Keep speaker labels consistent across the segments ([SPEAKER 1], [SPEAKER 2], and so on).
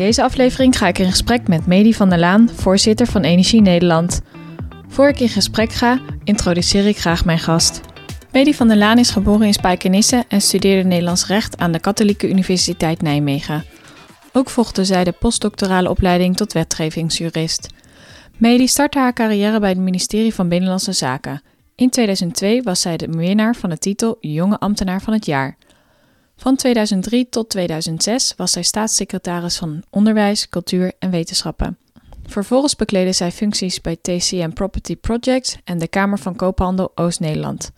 [SPEAKER 1] Deze aflevering ga ik in gesprek met Medi van der Laan, voorzitter van Energie Nederland. Voor ik in gesprek ga, introduceer ik graag mijn gast. Medi van der Laan is geboren in Spijkenisse en studeerde Nederlands recht aan de Katholieke Universiteit Nijmegen. Ook volgde zij de postdoctorale opleiding tot wetgevingsjurist. Medi startte haar carrière bij het ministerie van Binnenlandse Zaken. In 2002 was zij de winnaar van de titel Jonge Ambtenaar van het Jaar. Van 2003 tot 2006 was zij staatssecretaris van Onderwijs, Cultuur en Wetenschappen. Vervolgens bekleedde zij functies bij TCM Property Projects en de Kamer van Koophandel Oost-Nederland.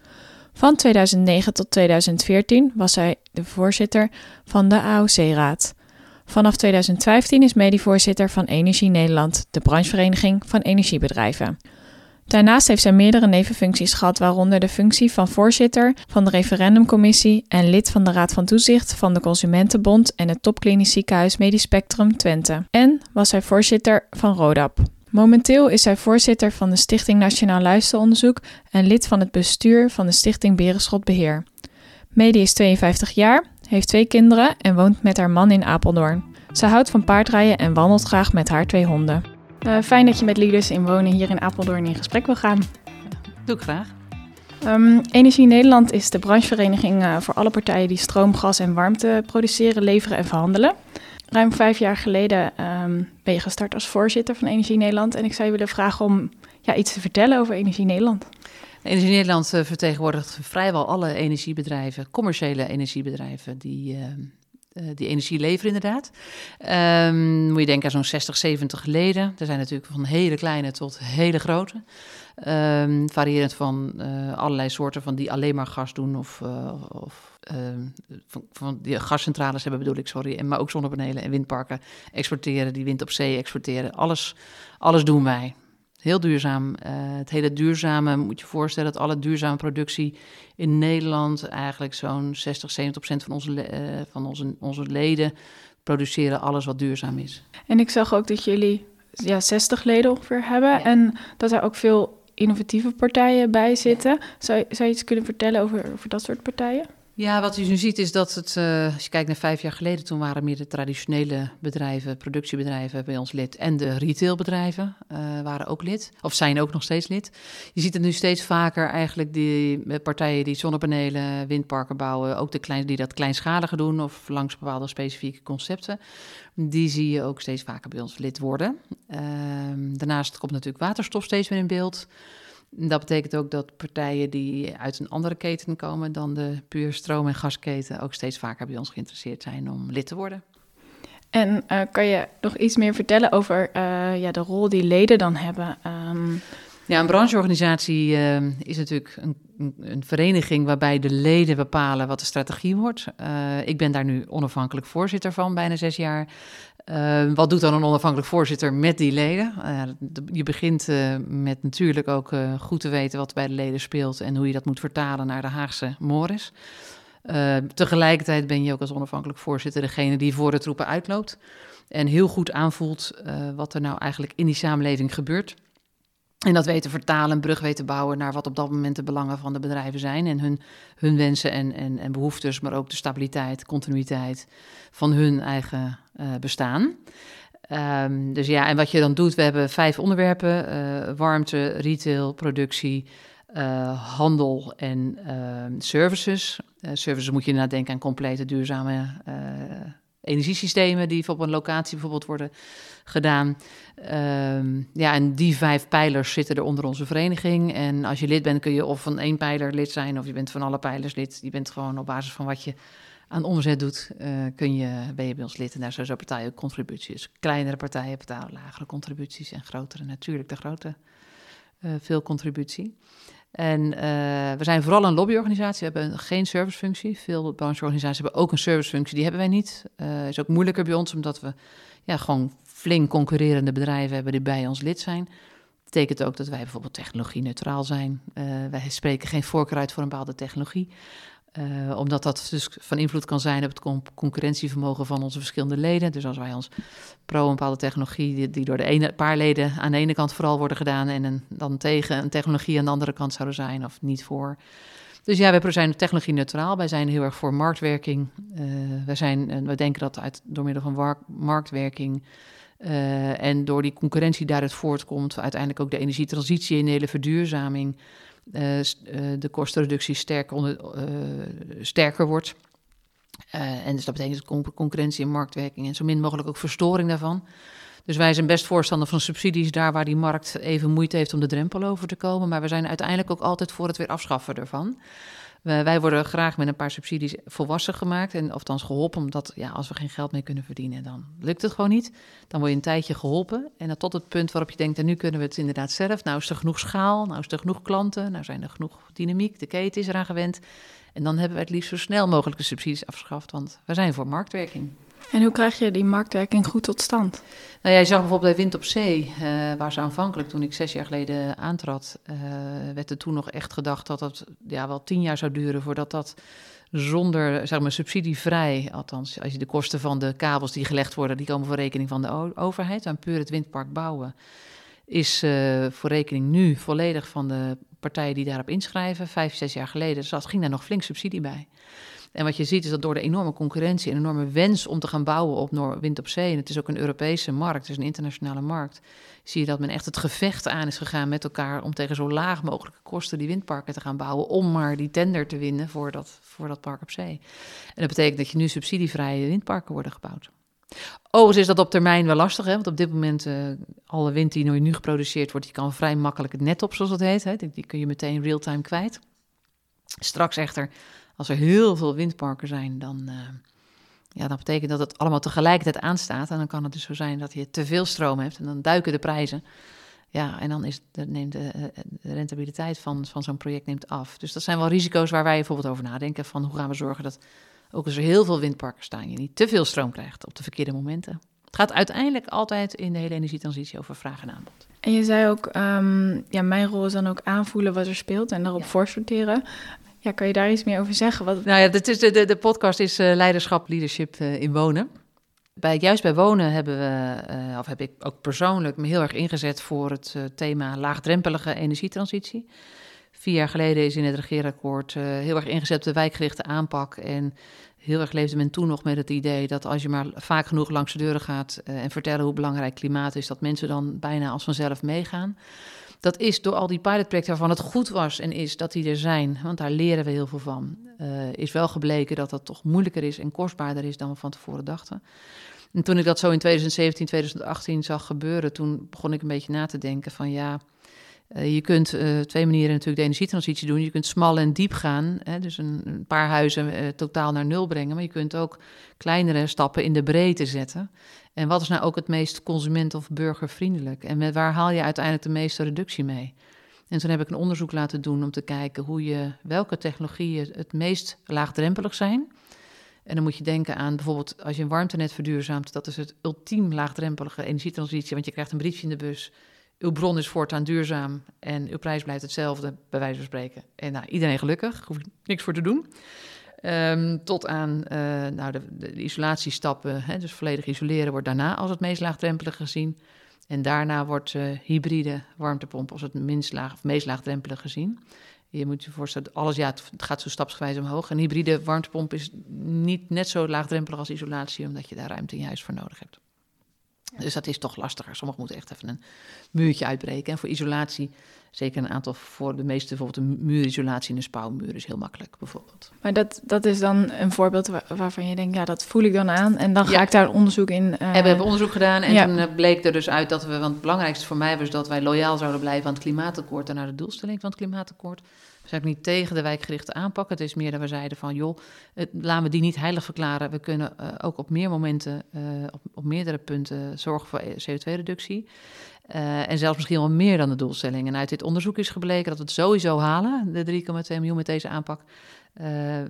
[SPEAKER 1] Van 2009 tot 2014 was zij de voorzitter van de AOC-raad. Vanaf 2015 is medevoorzitter van Energie Nederland, de branchevereniging van energiebedrijven. Daarnaast heeft zij meerdere nevenfuncties gehad, waaronder de functie van voorzitter van de referendumcommissie en lid van de Raad van Toezicht van de Consumentenbond en het Topklinisch Ziekenhuis Medisch Spectrum Twente. En was zij voorzitter van RODAP. Momenteel is zij voorzitter van de Stichting Nationaal Luisteronderzoek en lid van het bestuur van de Stichting Berenschot Beheer. Medi is 52 jaar, heeft twee kinderen en woont met haar man in Apeldoorn. Ze houdt van paardrijden en wandelt graag met haar twee honden. Uh, fijn dat je met Leaders in Wonen hier in Apeldoorn in gesprek wil gaan.
[SPEAKER 2] Doe ik graag.
[SPEAKER 1] Um, Energie Nederland is de branchevereniging uh, voor alle partijen die stroom, gas en warmte produceren, leveren en verhandelen. Ruim vijf jaar geleden um, ben je gestart als voorzitter van Energie Nederland. En ik zou je willen vragen om ja, iets te vertellen over Energie Nederland.
[SPEAKER 2] Energie Nederland uh, vertegenwoordigt vrijwel alle energiebedrijven, commerciële energiebedrijven, die uh, die energie leveren inderdaad. Um, moet je denken aan zo'n 60, 70 leden. Er zijn natuurlijk van hele kleine tot hele grote. Um, variërend van uh, allerlei soorten van die alleen maar gas doen of, uh, of van, van, die gascentrales hebben bedoel ik, sorry. En, maar ook zonnepanelen en windparken exporteren, die wind op zee exporteren. Alles, alles doen wij. Heel duurzaam. Uh, het hele duurzame, moet je voorstellen dat alle duurzame productie in Nederland eigenlijk zo'n 60, 70 procent van, onze, uh, van onze, onze leden produceren alles wat duurzaam is.
[SPEAKER 1] En ik zag ook dat jullie ja, 60 leden ongeveer hebben ja. en dat er ook veel innovatieve partijen bij zitten. Zou, zou je iets kunnen vertellen over, over dat soort partijen?
[SPEAKER 2] Ja, wat je nu ziet is dat het, uh, als je kijkt naar vijf jaar geleden, toen waren meer de traditionele bedrijven, productiebedrijven bij ons lid en de retailbedrijven uh, waren ook lid, of zijn ook nog steeds lid. Je ziet het nu steeds vaker eigenlijk die partijen die zonnepanelen, windparken bouwen, ook de klein, die dat kleinschalige doen of langs bepaalde specifieke concepten. Die zie je ook steeds vaker bij ons lid worden. Uh, daarnaast komt natuurlijk waterstof steeds weer in beeld. Dat betekent ook dat partijen die uit een andere keten komen dan de puur stroom- en gasketen ook steeds vaker bij ons geïnteresseerd zijn om lid te worden.
[SPEAKER 1] En uh, kan je nog iets meer vertellen over uh, ja, de rol die leden dan hebben? Um...
[SPEAKER 2] Ja, een brancheorganisatie uh, is natuurlijk een, een, vereniging waarbij de leden bepalen wat de strategie wordt. ik ben daar nu onafhankelijk voorzitter van, bijna zes jaar. Uh, wat doet dan een onafhankelijk voorzitter met die leden? Uh, je begint uh, met natuurlijk ook goed te weten wat bij de leden speelt en hoe je dat moet vertalen naar de Haagse mores. tegelijkertijd ben je ook als onafhankelijk voorzitter degene die voor de troepen uitloopt en heel goed aanvoelt wat er nou eigenlijk in die samenleving gebeurt. En dat weten vertalen, brug weten bouwen naar wat op dat moment de belangen van de bedrijven zijn. En hun, hun wensen en, en, en behoeftes, maar ook de stabiliteit, continuïteit van hun eigen uh, bestaan. Um, dus ja, en wat je dan doet, we hebben vijf onderwerpen: uh, warmte, retail, productie, uh, handel en ehm, services. services moet je nadenken aan complete duurzame energiesystemen die op een locatie bijvoorbeeld worden gedaan. Um, ja, en die vijf pijlers zitten er onder onze vereniging. En als je lid bent, kun je of van één pijler lid zijn, of je bent van alle pijlers lid. Je bent gewoon op basis van wat je aan omzet doet, uh, kun je, ben je bij ons lid. En daar zijn zo partijen ook contributies. Kleinere partijen betalen lagere contributies en grotere natuurlijk de grote uh, veel contributie. En we zijn vooral een lobbyorganisatie. We hebben geen servicefunctie. Veel brancheorganisaties hebben ook een servicefunctie. Die hebben wij niet. Uh, is ook moeilijker bij ons, omdat we ja, gewoon flink concurrerende bedrijven hebben die bij ons lid zijn betekent ook dat wij bijvoorbeeld technologie-neutraal zijn. Uh, wij spreken geen voorkeur uit voor een bepaalde technologie. Uh, omdat dat dus van invloed kan zijn op het concurrentievermogen van onze verschillende leden. Dus als wij ons pro een bepaalde technologie, die, door de ene paar leden aan de ene kant vooral worden gedaan en dan tegen een technologie aan de andere kant zouden zijn of niet voor. Dus ja, wij zijn technologie neutraal. Wij zijn heel erg voor marktwerking. Uh, wij, zijn, wij denken dat uit, door middel van marktwerking uh, en door die concurrentie daaruit voortkomt, uiteindelijk ook de energietransitie en de hele verduurzaming, uh, de kostenreductie sterker, onder, sterker wordt. en dus dat betekent concurrentie en marktwerking en zo min mogelijk ook verstoring daarvan. Dus wij zijn best voorstander van subsidies daar waar die markt even moeite heeft om de drempel over te komen. Maar we zijn uiteindelijk ook altijd voor het weer afschaffen ervan wij worden graag met een paar subsidies volwassen gemaakt. En althans geholpen, omdat ja, als we geen geld meer kunnen verdienen, dan lukt het gewoon niet. Dan word je een tijdje geholpen. En dan tot het punt waarop je denkt, en nu kunnen we het inderdaad zelf. Nou is er genoeg schaal, nou is er genoeg klanten, nou zijn er genoeg dynamiek, de keten is eraan gewend. En dan hebben we het liefst zo snel mogelijk de subsidies afgeschaft, want we zijn voor marktwerking.
[SPEAKER 1] En hoe krijg je die marktwerking goed tot stand?
[SPEAKER 2] Nou, jij zag bijvoorbeeld bij Wind op Zee, uh, waar ze aanvankelijk, toen ik zes jaar geleden aantrad, uh, werd er toen nog echt gedacht dat het ja, wel tien jaar zou duren voordat dat zonder zeg maar, subsidievrij, althans als je de kosten van de kabels die gelegd worden, die komen voor rekening van de overheid, aan puur het windpark bouwen, is uh, voor rekening nu volledig van de partijen die daarop inschrijven. Vijf, zes jaar geleden zat, ging daar nog flink subsidie bij. En wat je ziet is dat door de enorme concurrentie en enorme wens om te gaan bouwen op wind op zee, en het is ook een Europese markt, is een internationale markt, zie je dat men echt het gevecht aan is gegaan met elkaar om tegen zo laag mogelijke kosten die windparken te gaan bouwen, om maar die tender te winnen voor dat, voor dat park op zee. En dat betekent dat je nu subsidievrije windparken worden gebouwd. Overigens is dat op termijn wel lastig, hè? want op dit moment uh, alle wind die nu geproduceerd wordt, die kan vrij makkelijk het net op, zoals dat heet. Hè? Die, die kun je meteen real-time kwijt. Straks echter als er heel veel windparken zijn, dan, uh, ja, dan betekent dat het allemaal tegelijkertijd aanstaat. En dan kan het dus zo zijn dat je te veel stroom hebt en dan duiken de prijzen. Ja, en dan is de, neemt de, de rentabiliteit van, van zo'n project neemt af. Dus dat zijn wel risico's waar wij bijvoorbeeld over nadenken. Van hoe gaan we zorgen dat ook als er heel veel windparken staan, je niet te veel stroom krijgt op de verkeerde momenten. Het gaat uiteindelijk altijd in de hele energietransitie over vraag en aanbod.
[SPEAKER 1] En je zei ook, um, ja, mijn rol is dan ook aanvoelen wat er speelt en daarop ja. voorsorteren. Ja, kan je daar iets meer over zeggen? Wat...
[SPEAKER 2] Nou ja, de, de, de podcast is uh, Leiderschap, Leadership uh, in Wonen. Bij, juist bij wonen hebben we, uh, of heb ik ook persoonlijk me heel erg ingezet voor het thema laagdrempelige energietransitie. Vier jaar geleden is in het regeerakkoord heel erg ingezet op de wijkgerichte aanpak. En heel erg leefde men toen nog met het idee dat als je maar vaak genoeg langs de deuren gaat en vertellen hoe belangrijk klimaat is, dat mensen dan bijna als vanzelf meegaan dat is door al die pilotprojecten waarvan het goed was en is dat die er zijn, want daar leren we heel veel van, uh, is wel gebleken dat dat toch moeilijker is en kostbaarder is dan we van tevoren dachten. En toen ik dat zo in 2017, 2018 zag gebeuren, toen begon ik een beetje na te denken van ja, je kunt uh, twee manieren natuurlijk de energietransitie doen. Je kunt smal en diep gaan, hè, dus een, een, paar huizen totaal naar nul brengen, maar je kunt ook kleinere stappen in de breedte zetten. En wat is nou ook het meest consument- of burgervriendelijk? En met waar haal je uiteindelijk de meeste reductie mee? En toen heb ik een onderzoek laten doen om te kijken hoe je, welke technologieën het meest laagdrempelig zijn. En dan moet je denken aan bijvoorbeeld als je een warmtenet verduurzaamt, dat is het ultiem laagdrempelige energietransitie, want je krijgt een briefje in de bus. Uw bron is voortaan duurzaam en uw prijs blijft hetzelfde, bij wijze van spreken. En nou, iedereen gelukkig, hoef niks voor te doen. Um, tot aan uh, nou, de, isolatiestappen, hè, dus volledig isoleren, wordt daarna als het meest laagdrempelig gezien. En daarna wordt uh, hybride warmtepomp als het minst laag of meest laagdrempelig gezien. Je moet je voorstellen, alles ja, het gaat zo stapsgewijs omhoog. Een hybride warmtepomp is niet net zo laagdrempelig als isolatie, omdat je daar ruimte in je huis voor nodig hebt. Dus dat is toch lastiger. Sommigen moeten echt even een muurtje uitbreken. En voor isolatie, zeker een aantal, voor de meeste bijvoorbeeld een muurisolatie in een spouwmuur is heel makkelijk bijvoorbeeld.
[SPEAKER 1] Maar dat, dat is dan een voorbeeld waarvan je denkt, ja, dat voel ik dan aan. En dan ga ik daar onderzoek in. Uh...
[SPEAKER 2] En we hebben onderzoek gedaan en toen eh, bleek er dus uit dat we, want het belangrijkste voor mij was dat wij loyaal zouden blijven aan het klimaatakkoord en naar de doelstelling van het klimaatakkoord. Zijn niet tegen de wijkgerichte aanpak. Het is meer dat we zeiden van, joh, laten we die niet heilig verklaren. We kunnen uh, ook op meer momenten, uh, op, op, meerdere punten zorgen voor CO2-reductie. Uh, en zelfs misschien wel meer dan de doelstelling. En uit dit onderzoek is gebleken dat we het sowieso halen, de 3,2 miljoen met deze aanpak.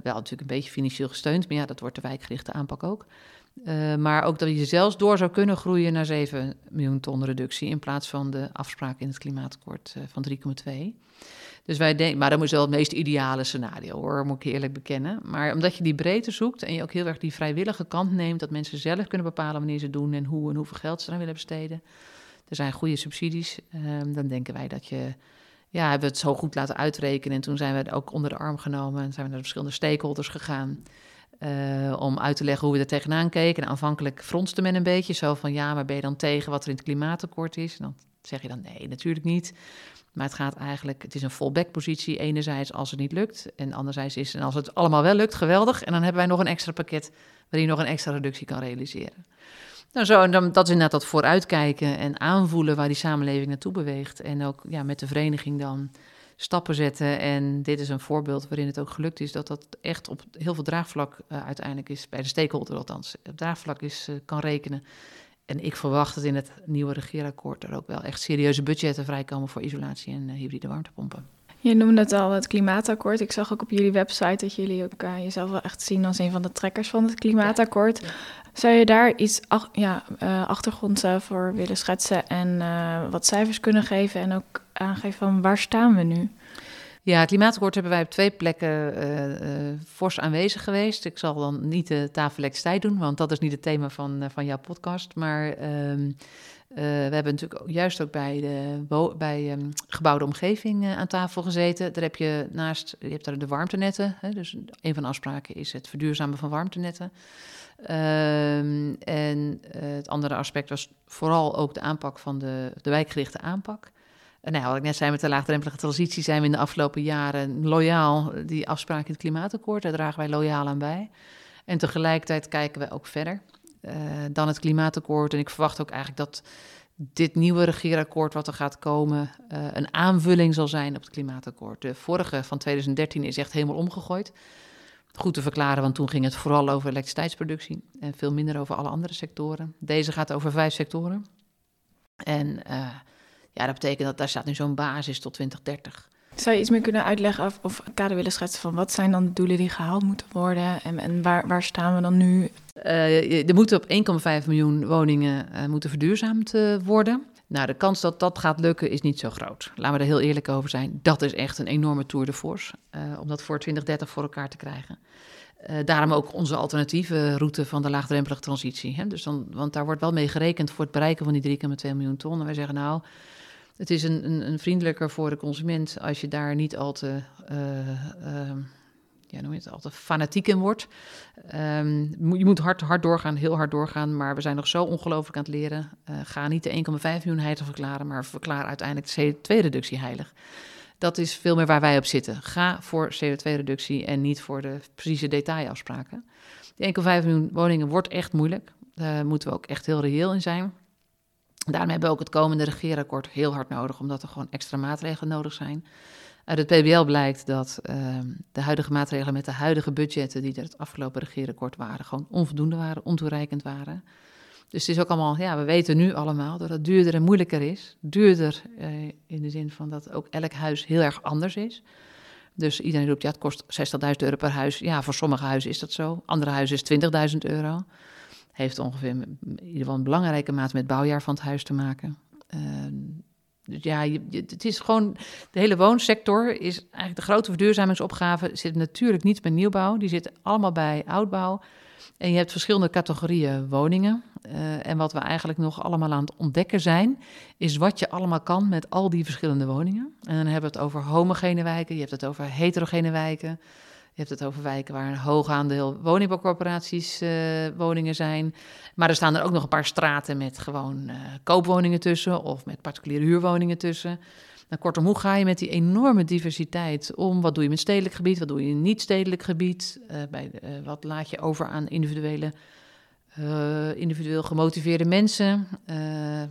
[SPEAKER 2] Wel natuurlijk een beetje financieel gesteund, maar ja, dat wordt de wijkgerichte aanpak ook. Maar ook dat je zelfs door zou kunnen groeien naar 7 miljoen ton reductie in plaats van de afspraak in het klimaatakkoord van 3,2. Dus wij denken, maar dat is wel het meest ideale scenario hoor, moet ik eerlijk bekennen. Maar omdat je die breedte zoekt en je ook heel erg die vrijwillige kant neemt, dat mensen zelf kunnen bepalen wanneer ze doen en hoe en hoeveel geld ze eraan willen besteden. Er zijn goede subsidies. Um, dan denken wij dat je, ja, hebben we het zo goed laten uitrekenen. En toen zijn we ook onder de arm genomen en zijn we naar de verschillende stakeholders gegaan. Uh, om uit te leggen hoe we er tegenaan keken. En aanvankelijk fronste men een beetje zo van ja, maar ben je dan tegen wat er in het klimaatakkoord is? En dan zeg je dan nee, natuurlijk niet. Maar het gaat eigenlijk, het is een fallback-positie. Enerzijds als het niet lukt. En anderzijds is, en als het allemaal wel lukt, geweldig. En dan hebben wij nog een extra pakket waarin je nog een extra reductie kan realiseren. Nou, zo, en dan, dat is inderdaad dat vooruitkijken en aanvoelen waar die samenleving naartoe beweegt. En ook ja, met de vereniging dan stappen zetten. En dit is een voorbeeld waarin het ook gelukt is dat dat echt op heel veel draagvlak uh, uiteindelijk is, bij de stakeholder althans, op draagvlak is, uh, kan rekenen. En ik verwacht dat in het nieuwe regeerakkoord er ook wel echt serieuze budgetten vrijkomen voor isolatie en uh, hybride warmtepompen.
[SPEAKER 1] Je noemde het al, het klimaatakkoord. Ik zag ook op jullie website dat jullie ook uh, jezelf wel echt zien als een van de trekkers van het klimaatakkoord. Ja. Zou je daar iets ach, ja, uh, achtergrond voor willen schetsen en wat cijfers kunnen geven en ook aangeven van waar staan we nu?
[SPEAKER 2] Ja, het klimaatakkoord hebben wij op twee plekken uh, uh, fors aanwezig geweest. Ik zal dan niet de tafel elektriciteit doen, want dat is niet het thema van, uh, van jouw podcast. Maar ehm, we hebben natuurlijk juist ook bij de bij, um, gebouwde omgeving aan tafel gezeten. Daar heb je naast, je hebt daar de warmtenetten. Hè, dus een van de afspraken is het verduurzamen van warmtenetten. Um, en het andere aspect was vooral ook de aanpak van de, de wijkgerichte aanpak. Nou, wat ik net zei, met de laagdrempelige transitie zijn we in de afgelopen jaren loyaal die afspraak in het klimaatakkoord, daar dragen wij loyaal aan bij. En tegelijkertijd kijken we ook verder uh, dan het klimaatakkoord. En ik verwacht ook eigenlijk dat dit nieuwe regeerakkoord wat er gaat komen uh, een aanvulling zal zijn op het klimaatakkoord. De vorige van 2013 is echt helemaal omgegooid. Goed te verklaren, want toen ging het vooral over elektriciteitsproductie en veel minder over alle andere sectoren. Deze gaat over vijf sectoren. En uh, ja, dat betekent dat daar staat nu zo'n basis tot 2030.
[SPEAKER 1] Zou je iets meer kunnen uitleggen of, of kader willen schetsen van wat zijn dan de doelen die gehaald moeten worden en, en waar, waar staan we dan nu?
[SPEAKER 2] Uh, er moeten op 1,5 miljoen woningen uh, moeten verduurzaamd uh, worden. Nou, de kans dat dat gaat lukken is niet zo groot. Laten we er heel eerlijk over zijn. Dat is echt een enorme tour de force om dat voor 2030 voor elkaar te krijgen. daarom ook onze alternatieve route van de laagdrempelige transitie. Hè? Dus dan, want daar wordt wel mee gerekend voor het bereiken van die 3,2 miljoen ton. En wij zeggen nou, het is een, een, een, vriendelijker voor de consument als je daar niet al te, uh, ja, noem het, al te fanatiek in wordt. Um, je moet hard, hard doorgaan, heel hard doorgaan, maar we zijn nog zo ongelooflijk aan het leren. Uh, ga niet de 1,5 miljoen heilig verklaren, maar verklaar uiteindelijk de CO2-reductie heilig. Dat is veel meer waar wij op zitten. Ga voor CO2-reductie en niet voor de precieze detailafspraken. Die 1,5 miljoen woningen wordt echt moeilijk. Daar moeten we ook echt heel reëel in zijn. Daarom hebben we ook het komende regeerakkoord heel hard nodig, omdat er gewoon extra maatregelen nodig zijn. Uit het PBL blijkt dat uh, de huidige maatregelen met de huidige budgetten die er het afgelopen regeerakkoord waren, gewoon onvoldoende waren, ontoereikend waren. Dus het is ook allemaal, ja, we weten nu allemaal dat het duurder en moeilijker is. Duurder uh, in de zin van dat ook elk huis heel erg anders is. Dus iedereen roept, ja, het kost 60.000 euro per huis. Ja, voor sommige huizen is dat zo. Andere huizen is 20.000 euro heeft ongeveer in ieder geval een belangrijke mate met het bouwjaar van het huis te maken. Uh, dus ja, het is gewoon. De hele woonsector is eigenlijk de grote verduurzamingsopgave. Zit natuurlijk niet bij nieuwbouw, die zitten allemaal bij oudbouw. En je hebt verschillende categorieën woningen. Uh, en wat we eigenlijk nog allemaal aan het ontdekken zijn, is wat je allemaal kan met al die verschillende woningen. En dan hebben we het over homogene wijken, je hebt het over heterogene wijken. Je hebt het over wijken waar een hoog aandeel woningbouwcorporaties uh, woningen zijn. Maar er staan er ook nog een paar straten met gewoon uh, koopwoningen tussen of met particuliere huurwoningen tussen. Nou, kortom, hoe ga je met die enorme diversiteit om? Wat doe je met stedelijk gebied? Wat doe je in niet-stedelijk gebied? Uh, bij, wat laat je over aan individuele, individueel gemotiveerde mensen?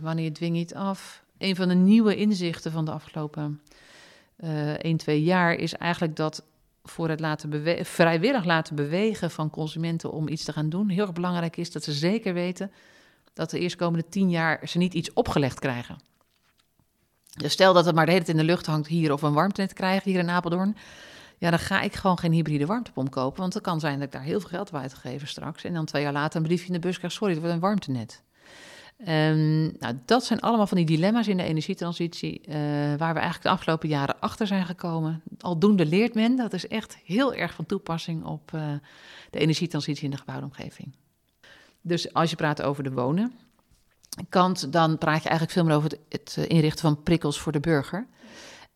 [SPEAKER 2] wanneer dwing je het af? Een van de nieuwe inzichten van de afgelopen 1, 2 jaar is eigenlijk dat voor het laten vrijwillig laten bewegen van consumenten om iets te gaan doen, heel erg belangrijk is dat ze zeker weten dat de eerstkomende tien jaar ze niet iets opgelegd krijgen. Dus stel dat het maar de hele tijd in de lucht hangt hier of een warmtenet krijgen hier in Apeldoorn. Ja, dan ga ik gewoon geen hybride warmtepomp kopen. Want het kan zijn dat ik daar heel veel geld uitgegeven straks. En dan twee jaar later een briefje in de bus krijg. Sorry, het wordt een warmtenet. Um, nou, dat zijn allemaal van die dilemma's in de energietransitie. Uh, waar we eigenlijk de afgelopen jaren achter zijn gekomen. Aldoende leert men. Dat is echt heel erg van toepassing op uh, de energietransitie in de gebouwde omgeving. Dus als je praat over de wonen kant, dan praat je eigenlijk veel meer over het, eh, inrichten van prikkels voor de burger.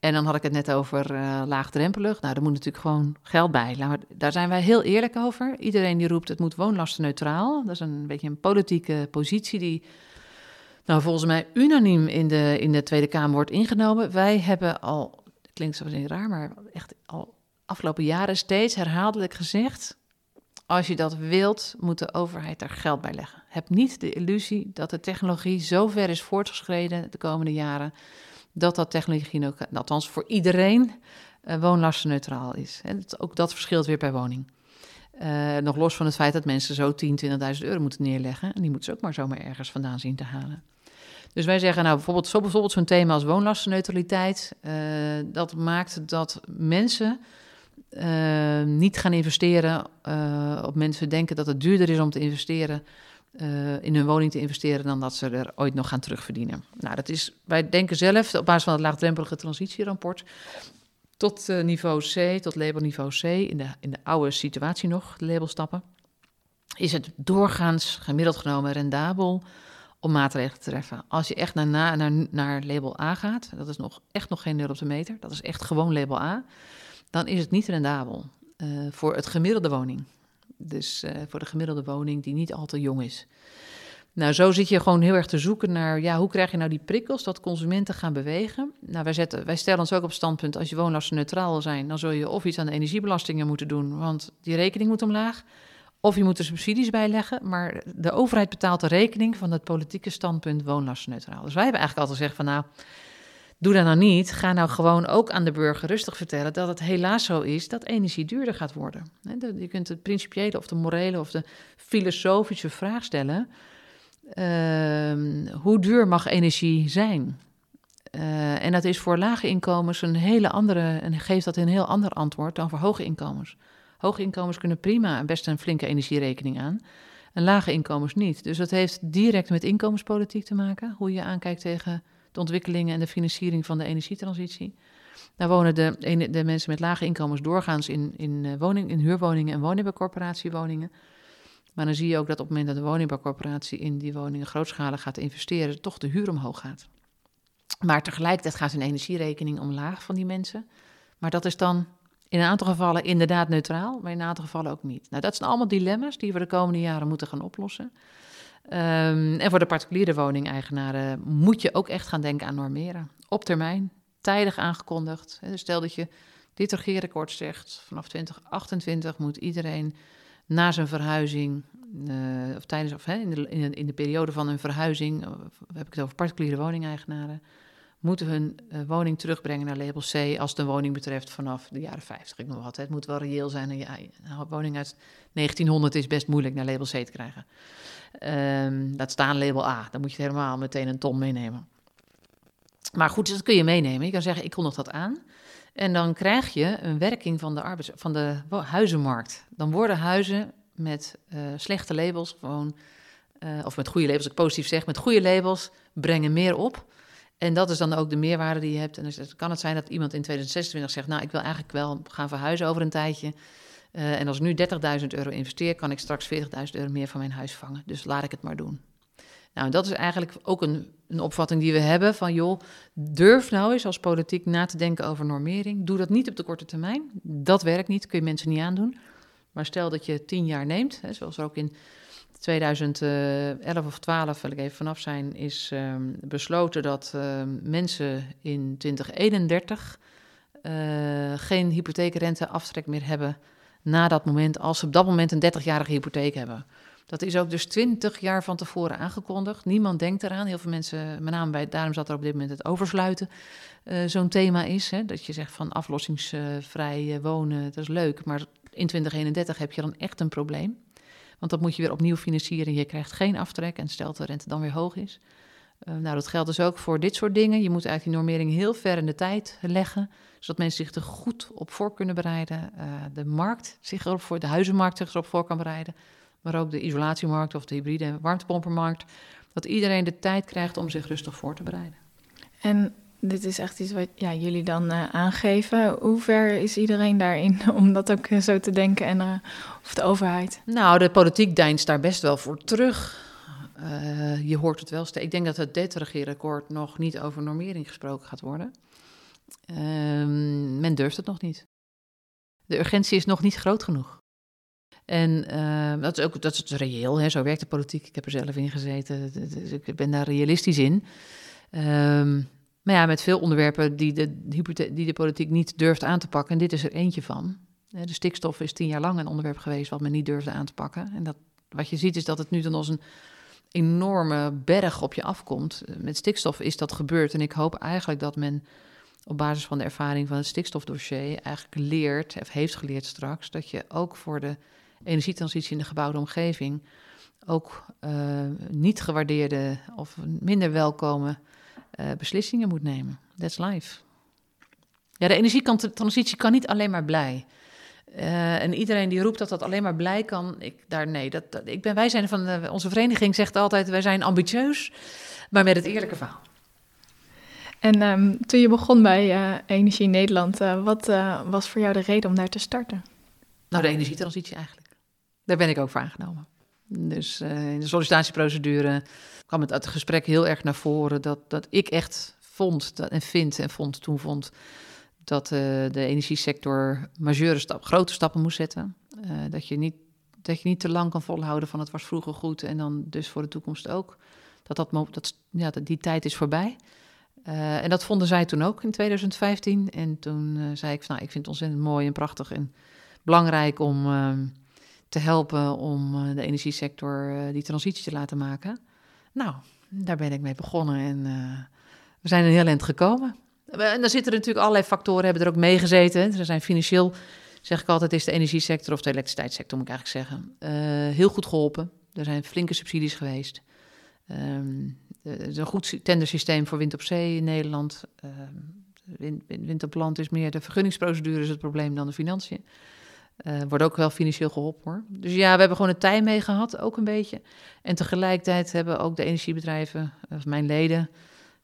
[SPEAKER 2] En dan had ik het net over uh, laagdrempelig. Nou, daar moet natuurlijk gewoon geld bij. Daar zijn wij heel eerlijk over. Iedereen die roept het moet woonlastenneutraal. Dat is een beetje een politieke positie die nou, volgens mij unaniem in de, in de Tweede Kamer wordt ingenomen. Wij hebben al, klinkt zo raar, maar echt al afgelopen jaren steeds herhaaldelijk gezegd... Als je dat wilt, moet de overheid daar geld bij leggen. Heb niet de illusie dat de technologie zo ver is voortgeschreden de komende jaren dat dat technologie althans voor iedereen, uh, woonlastenneutraal is. En ook dat verschilt weer per woning. Uh, nog los van het feit dat mensen zo 10, 20.000 euro moeten neerleggen. En die moeten ze ook maar zomaar ergens vandaan zien te halen. Dus wij zeggen nou bijvoorbeeld, zo bijvoorbeeld zo'n thema als woonlastenneutraliteit. Uh, dat maakt dat mensen niet gaan investeren. op mensen denken dat het duurder is om te investeren uh, in hun woning te investeren dan dat ze er ooit nog gaan terugverdienen. Nou, dat is, wij denken zelf op basis van het laagdrempelige transitierapport tot uh, niveau C, tot labelniveau C, in de, in de oude situatie nog, de labelstappen, is het doorgaans gemiddeld genomen rendabel om maatregelen te treffen. Als je echt naar, naar, naar label A gaat, dat is nog, echt nog geen nul op de meter, dat is echt gewoon label A, dan is het niet rendabel uh, voor het gemiddelde woning. Dus uh, voor de gemiddelde woning die niet al te jong is. Nou, zo zit je gewoon heel erg te zoeken naar, ja, hoe krijg je nou die prikkels dat consumenten gaan bewegen? Nou, wij, zetten, wij stellen ons ook op standpunt, als je woonlasten neutraal wil zijn, dan zul je of iets aan de energiebelastingen moeten doen, want die rekening moet omlaag. Of je moet er subsidies bij leggen, maar de overheid betaalt de rekening van het politieke standpunt woonlastenneutraal. Dus wij hebben eigenlijk altijd gezegd van, nou, Doe dat nou niet. Ga nou gewoon ook aan de burger rustig vertellen dat het helaas zo is dat energie duurder gaat worden. Je kunt de principiële of de morele of de filosofische vraag stellen. Uh, hoe duur mag energie zijn? Uh, en dat is voor lage inkomens een hele andere, en geeft dat een heel ander antwoord dan voor hoge inkomens. Hoge inkomens kunnen prima best een flinke energierekening aan, en lage inkomens niet. Dus dat heeft direct met inkomenspolitiek te maken, hoe je aankijkt tegen de ontwikkelingen en de financiering van de energietransitie. Daar wonen de, de mensen met lage inkomens doorgaans in, in, uh, woning, in huurwoningen en woningbouwcorporatiewoningen. Maar dan zie je ook dat op het moment dat de woningbouwcorporatie in die woningen grootschalig gaat investeren, toch de huur omhoog gaat. Maar tegelijkertijd gaat hun energierekening omlaag van die mensen. Maar dat is dan in een aantal gevallen inderdaad neutraal, maar in een aantal gevallen ook niet. Nou, dat zijn allemaal dilemma's die we de komende jaren moeten gaan oplossen. Um, en voor de particuliere woningeigenaren moet je ook echt gaan denken aan normeren. Op termijn, tijdig aangekondigd. Dus stel dat je dit regeerakkoord zegt, vanaf 2028 moet iedereen na zijn verhuizing, uh, of tijdens of hè, in, de, in, in, de, periode van een verhuizing, of, heb ik het over particuliere woningeigenaren, moeten hun uh, woning terugbrengen naar label C als de woning betreft vanaf de jaren 50. Ik nog altijd, het moet wel reëel zijn. En ja, een woning uit 1900 is best moeilijk naar label C te krijgen. Um, staan label A, dan moet je helemaal meteen een ton meenemen. Maar goed, dat kun je meenemen. Je kan zeggen, ik kondig dat aan. En dan krijg je een werking van de, van de huizenmarkt. Dan worden huizen met uh, slechte labels gewoon, uh, of met goede labels, ik positief zeg, met goede labels brengen meer op. En dat is dan ook de meerwaarde die je hebt. En dus kan het zijn dat iemand in 2026 zegt, nou, ik wil eigenlijk wel gaan verhuizen over een tijdje. Uh, en als ik nu 30.000 euro investeer, kan ik straks 40.000 euro meer van mijn huis vangen. Dus laat ik het maar doen. Nou, dat is eigenlijk ook een, een, opvatting die we hebben van joh, durf nou eens als politiek na te denken over normering. Doe dat niet op de korte termijn. Dat werkt niet, kun je mensen niet aandoen. Maar stel dat je tien jaar neemt, hè, zoals er ook in 2011 of 12, wil ik even vanaf zijn, is um, besloten dat um, mensen in 2031 uh, geen hypotheekrenteaftrek meer hebben na dat moment, als ze op dat moment een 30-jarige hypotheek hebben. Dat is ook dus 20 jaar van tevoren aangekondigd. Niemand denkt eraan. Heel veel mensen, met name bij, daarom zat er op dit moment het oversluiten, uh, zo'n thema is. Hè, dat je zegt van aflossingsvrij wonen, dat is leuk. Maar in 2031 heb je dan echt een probleem. Want dat moet je weer opnieuw financieren. Je krijgt geen aftrek en stelt de rente dan weer hoog is. nou, dat geldt dus ook voor dit soort dingen. Je moet eigenlijk die normering heel ver in de tijd leggen, zodat mensen zich er goed op voor kunnen bereiden. de markt zich erop voor, de huizenmarkt zich erop voor kan bereiden, maar ook de isolatiemarkt of de hybride warmtepompermarkt. Dat iedereen de tijd krijgt om zich rustig voor te bereiden.
[SPEAKER 1] En dit is echt iets wat ja, jullie dan uh, aangeven. Hoe ver is iedereen daarin om dat ook uh, zo te denken en uh, of de overheid?
[SPEAKER 2] Nou, de politiek deinst daar best wel voor terug. je hoort het wel steeds. Ik denk dat het DET-regeerakkoord nog niet over normering gesproken gaat worden. Ehm, men durft het nog niet. De urgentie is nog niet groot genoeg. En dat, is ook, dat is reëel, hè? zo werkt de politiek. Ik heb er zelf in gezeten, ik ben daar realistisch in. Um, maar ja, met veel onderwerpen die de, die de politiek niet durft aan te pakken. En dit is er eentje van. De stikstof is tien jaar lang een onderwerp geweest wat men niet durfde aan te pakken. En dat, wat je ziet is dat het nu dan als een enorme berg op je afkomt. Met stikstof is dat gebeurd. En ik hoop eigenlijk dat men op basis van de ervaring van het stikstofdossier eigenlijk leert, of heeft geleerd straks, dat je ook voor de energietransitie in de gebouwde omgeving ook uh, niet gewaardeerde of minder welkome uh, beslissingen moet nemen. That's life. Ja, de energietransitie kan niet alleen maar blij. Uh, en iedereen die roept dat dat alleen maar blij kan, ik, daar, nee, dat, dat ik ben, wij zijn van de, onze vereniging zegt altijd, wij zijn ambitieus, maar met het eerlijke verhaal.
[SPEAKER 1] En um, toen je begon bij uh, Energie Nederland, uh, wat was voor jou de reden om daar te starten?
[SPEAKER 2] Nou, de energietransitie eigenlijk. Daar ben ik ook voor aangenomen. Dus in de sollicitatieprocedure kwam het uit het gesprek heel erg naar voren dat, dat ik echt vond en vind en vond toen vond dat uh, de energiesector majeure stap, grote stappen moest zetten. Uh, dat, je niet, dat je niet te lang kan volhouden van het was vroeger goed en dan dus voor de toekomst ook. Dat, dat, dat, ja, dat die tijd is voorbij. En dat vonden zij toen ook in 2015. En toen zei ik van nou, ik vind het ontzettend mooi en prachtig en belangrijk om te helpen om de energiesector die transitie te laten maken. Nou, daar ben ik mee begonnen en uh, we zijn een heel eind gekomen. En dan zitten er natuurlijk allerlei factoren, hebben er ook meegezeten. Er zijn financieel, zeg ik altijd, is de energiesector of de elektriciteitssector, moet ik eigenlijk zeggen, heel goed geholpen. Er zijn flinke subsidies geweest. Um, er is een goed tendersysteem voor wind op zee in Nederland. Uh, wind, wind, op land is meer de vergunningsprocedure is het probleem dan de financiën. Uh, wordt ook wel financieel geholpen hoor. Dus ja, we hebben gewoon een tijd mee gehad, ook een beetje. En tegelijkertijd hebben ook de energiebedrijven, of mijn leden,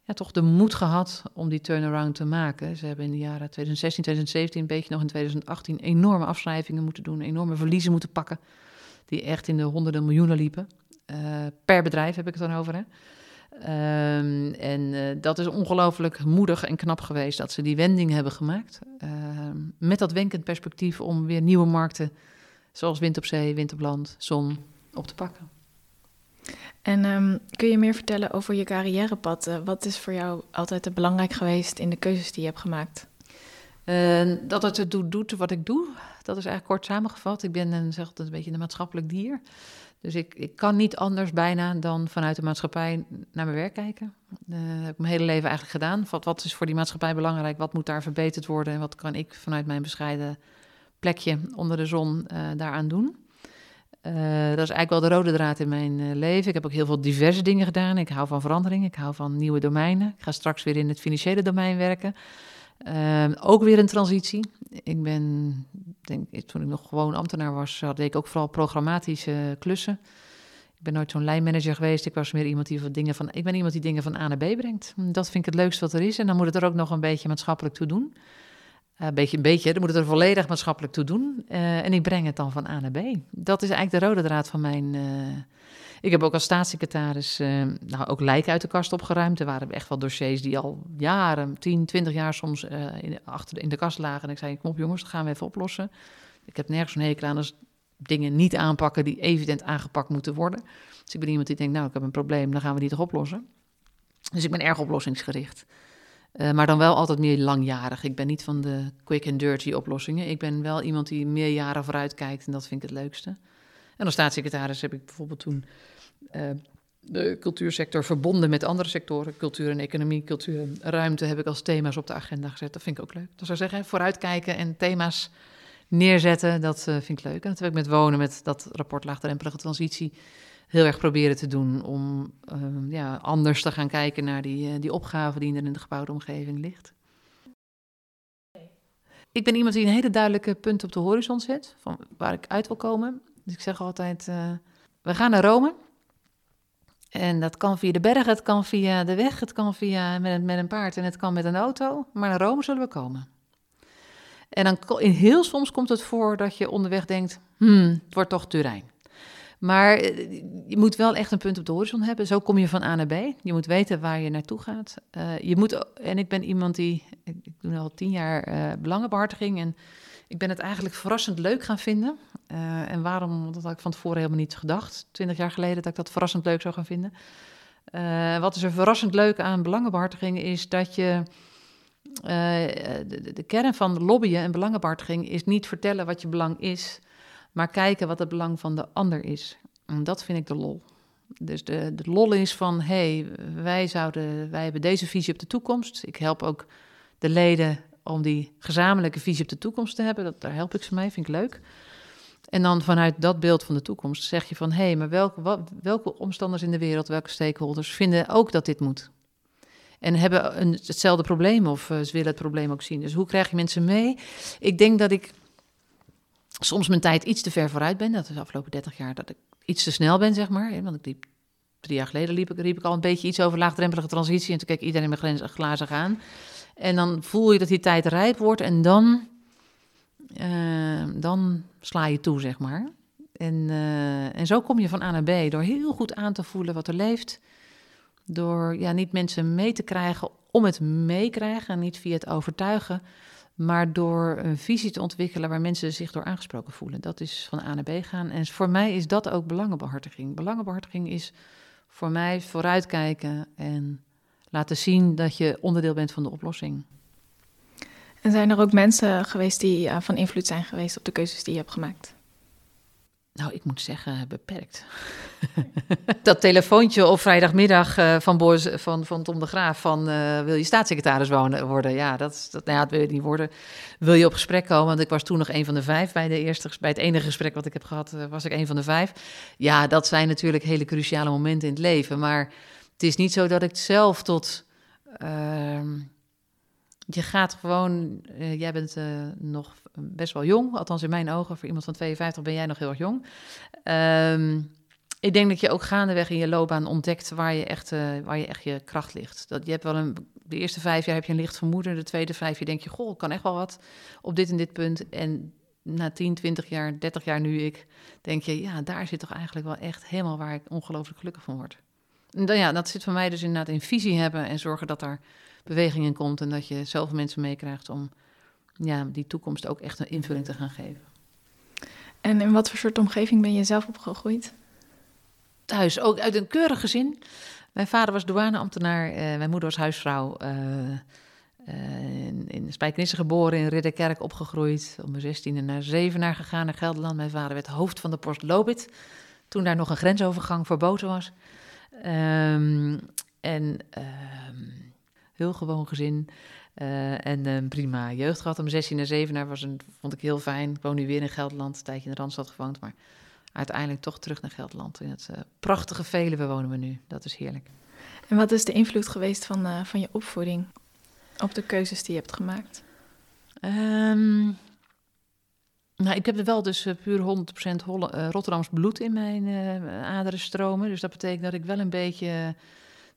[SPEAKER 2] ja, toch de moed gehad om die turnaround te maken. Ze hebben in de jaren 2016, 2017, een beetje nog in 2018, enorme afschrijvingen moeten doen, enorme verliezen moeten pakken, die echt in de honderden miljoenen liepen. Uh, per bedrijf heb ik het dan over. Hè? Um, en uh, dat is ongelooflijk moedig en knap geweest dat ze die wending hebben gemaakt. Uh, met dat wenkend perspectief om weer nieuwe markten, zoals wind op zee, wind op land, zon, op te pakken.
[SPEAKER 1] En um, kun je meer vertellen over je carrièrepad? Uh, wat is voor jou altijd belangrijk geweest in de keuzes die je hebt gemaakt?
[SPEAKER 2] dat het doet, doet wat ik doe. Dat is eigenlijk kort samengevat. Ik ben een, zeg, een beetje een maatschappelijk dier. Dus ik, ik kan niet anders bijna dan vanuit de maatschappij naar mijn werk kijken. Dat uh, heb ik mijn hele leven eigenlijk gedaan. Wat, is voor die maatschappij belangrijk? Wat moet daar verbeterd worden? En wat kan ik vanuit mijn bescheiden plekje onder de zon uh, daaraan doen? Uh, dat is eigenlijk wel de rode draad in mijn leven. Ik heb ook heel veel diverse dingen gedaan. Ik hou van verandering. Ik hou van nieuwe domeinen. Ik ga straks weer in het financiële domein werken. Uh, ook weer een transitie. Ik ben, denk, toen ik nog gewoon ambtenaar was, had ik ook vooral programmatische klussen. Ik ben nooit zo'n lijnmanager geweest. Ik was meer iemand die dingen van. Ik ben iemand die dingen van A naar B brengt. Dat vind ik het leukste wat er is. En dan moet het er ook nog een beetje maatschappelijk toe doen. Uh, een beetje, een beetje. Dan moet het er volledig maatschappelijk toe doen. Uh, en ik breng het dan van A naar B. Dat is eigenlijk de rode draad van mijn. Ik heb ook als staatssecretaris uh, nou, ook lijken uit de kast opgeruimd. Er waren echt wel dossiers die al jaren, 10, 20 jaar soms uh, in, achter in de kast lagen. En ik zei, kom op jongens, dat gaan we even oplossen. Ik heb nergens een hekel aan als dingen niet aanpakken die evident aangepakt moeten worden. Dus ik ben iemand die denkt, nou, ik heb een probleem, dan gaan we die toch oplossen. Dus ik ben erg oplossingsgericht. Uh, maar dan wel altijd meer langjarig. Ik ben niet van de quick and dirty oplossingen. Ik ben wel iemand die meer jaren vooruit kijkt en dat vind ik het leukste. En als staatssecretaris heb ik bijvoorbeeld toen uh, de cultuursector verbonden met andere sectoren, cultuur en economie, cultuur en ruimte, heb ik als thema's op de agenda gezet. Dat vind ik ook leuk. Dat zou zeggen, vooruitkijken en thema's neerzetten, dat uh, vind ik leuk. En dat heb ik met wonen, met dat rapport laagdrempelige transitie, heel erg proberen te doen om ehm, ja, anders te gaan kijken naar die, die opgave die er in de gebouwde omgeving ligt. Ik ben iemand die een hele duidelijke punt op de horizon zet, van waar ik uit wil komen. Dus ik zeg altijd, we gaan naar Rome. En dat kan via de berg, het kan via de weg, het kan via met, met een paard en het kan met een auto. Maar naar Rome zullen we komen. En dan in heel soms komt het voor dat je onderweg denkt, hmm, het wordt toch Turijn. Maar eh, je moet wel echt een punt op de horizon hebben. Zo kom je van A naar B. Je moet weten waar je naartoe gaat. Uh, je moet, en ik ben iemand die, ik, doe al tien jaar uh, belangenbehartiging en ik ben het eigenlijk verrassend leuk gaan vinden. Uh, en waarom? Dat had ik van tevoren helemaal niet gedacht. Twintig jaar geleden dat ik dat verrassend leuk zou gaan vinden. Uh, wat is er verrassend leuk aan belangenbehartiging is dat je... De, de, kern van lobbyen en belangenbehartiging is niet vertellen wat je belang is, maar kijken wat het belang van de ander is. En dat vind ik de lol. Dus de, de lol is van, hé, hey, wij, zouden, wij hebben deze visie op de toekomst. Ik help ook de leden om die gezamenlijke visie op de toekomst te hebben. Dat, daar help ik ze mee, vind ik leuk. En dan vanuit dat beeld van de toekomst zeg je van... hé, hey, maar welke, welke omstanders in de wereld, welke stakeholders vinden ook dat dit moet? En hebben een, hetzelfde probleem of uh, ze willen het probleem ook zien. Dus hoe krijg je mensen mee? Ik denk dat ik soms mijn tijd iets te ver vooruit ben. Dat is de afgelopen 30 jaar dat ik iets te snel ben, zeg maar. Want ik liep, drie jaar geleden liep ik, riep ik al een beetje iets over laagdrempelige transitie. En toen keek iedereen grenzen glazen aan. En dan voel je dat die tijd rijp wordt en dan, uh, dan sla je toe, zeg maar. En, uh, en zo kom je van A naar B door heel goed aan te voelen wat er leeft. Door ja, niet mensen mee te krijgen om het meekrijgen, niet via het overtuigen, maar door een visie te ontwikkelen waar mensen zich door aangesproken voelen. Dat is van A naar B gaan. En voor mij is dat ook belangenbehartiging. Belangenbehartiging is voor mij vooruitkijken en laten zien dat je onderdeel bent van de oplossing.
[SPEAKER 1] En zijn er ook mensen geweest die uh, van invloed zijn geweest op de keuzes die je hebt gemaakt?
[SPEAKER 2] Nou, ik moet zeggen, beperkt. dat telefoontje op vrijdagmiddag uh, van, Boos, van, van Tom de Graaf van uh, wil je staatssecretaris wonen, worden? Ja, dat, dat, nou ja, dat wil je niet worden. Wil je op gesprek komen? Want ik was toen nog een van de vijf bij, de eerste, bij het enige gesprek wat ik heb gehad, was ik een van de vijf. Ja, dat zijn natuurlijk hele cruciale momenten in het leven, maar het is niet zo dat ik zelf tot. Uh, je gaat gewoon. Uh, jij bent uh, nog best wel jong, althans in mijn ogen. Voor iemand van 52 ben jij nog heel erg jong. Um, ik denk dat je ook gaandeweg in je loopbaan ontdekt waar je echt, uh, waar je, echt je kracht ligt. Dat, je hebt wel een, de eerste vijf jaar heb je een licht vermoeden. De tweede vijf jaar denk je, goh, ik kan echt wel wat op dit en dit punt. En na 10, 20 jaar, 30 jaar nu ik, denk je, ja, daar zit toch eigenlijk wel echt helemaal waar ik ongelooflijk gelukkig van word. Dan, ja, dat zit voor mij dus inderdaad in visie hebben en zorgen dat er beweging in komt en dat je zelf mensen meekrijgt om ja, die toekomst ook echt een invulling te gaan geven.
[SPEAKER 1] En in wat voor soort omgeving ben je zelf opgegroeid?
[SPEAKER 2] Thuis, ook uit een keurig gezin. Mijn vader was douaneambtenaar, uh, mijn moeder was huisvrouw. Uh, uh, in, in Spijkenisse geboren, in Ridderkerk opgegroeid. Om mijn zestiende naar Zevenaar gegaan, naar Gelderland. Mijn vader werd hoofd van de post Lobit. Toen daar nog een grensovergang verboden was. Um, en um, heel gewoon gezin. Uh, en een prima jeugd gehad. Om 16 naar 7 was een, vond ik heel fijn. Ik woon nu weer in Gelderland, een tijdje in de Randstad gewoond. Maar uiteindelijk toch terug naar Gelderland. In het uh, prachtige Veluwe wonen we nu. Dat is heerlijk.
[SPEAKER 1] En wat is de invloed geweest van, uh, van je opvoeding op de keuzes die je hebt gemaakt?
[SPEAKER 2] Um, nou, ik heb er wel dus uh, puur 100% Holle, uh, Rotterdams bloed in mijn uh, aderen stromen. Dus dat betekent dat ik wel een beetje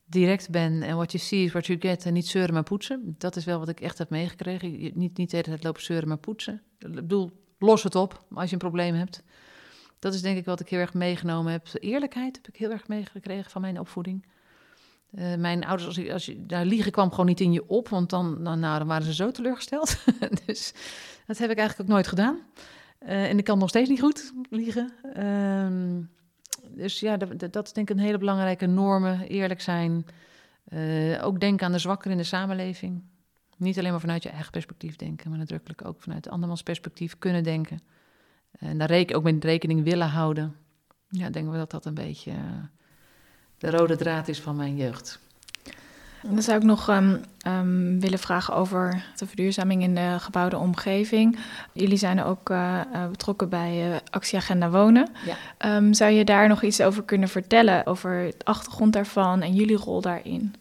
[SPEAKER 2] direct ben. En what you see is what you get. En niet zeuren, maar poetsen. Dat is wel wat ik echt heb meegekregen. Niet, niet de hele tijd lopen zeuren, maar poetsen. Ik bedoel, los het op als je een probleem hebt. Dat is denk ik wat ik heel erg meegenomen heb. Eerlijkheid heb ik heel erg meegekregen van mijn opvoeding. Uh, mijn ouders, als, als je, daar liegen kwam gewoon niet in je op, want dan, nou, dan waren ze zo teleurgesteld. dus dat heb ik eigenlijk ook nooit gedaan. Uh, en ik kan nog steeds niet goed liegen. Uh, dus ja, dat, dat, is denk ik een hele belangrijke normen. Eerlijk zijn. Uh, ook denken aan de zwakker in de samenleving. Niet alleen maar vanuit je eigen perspectief denken, maar nadrukkelijk ook vanuit de andermans perspectief kunnen denken. En daar reken, ook met rekening willen houden. Ja, denken we dat dat een beetje de rode draad is van mijn jeugd.
[SPEAKER 1] Dan zou ik nog um, um, willen vragen over de verduurzaming in de gebouwde omgeving. Jullie zijn ook uh, betrokken bij uh, Actieagenda Wonen. Ja. Um, zou je daar nog iets over kunnen vertellen, over de achtergrond daarvan en jullie rol daarin?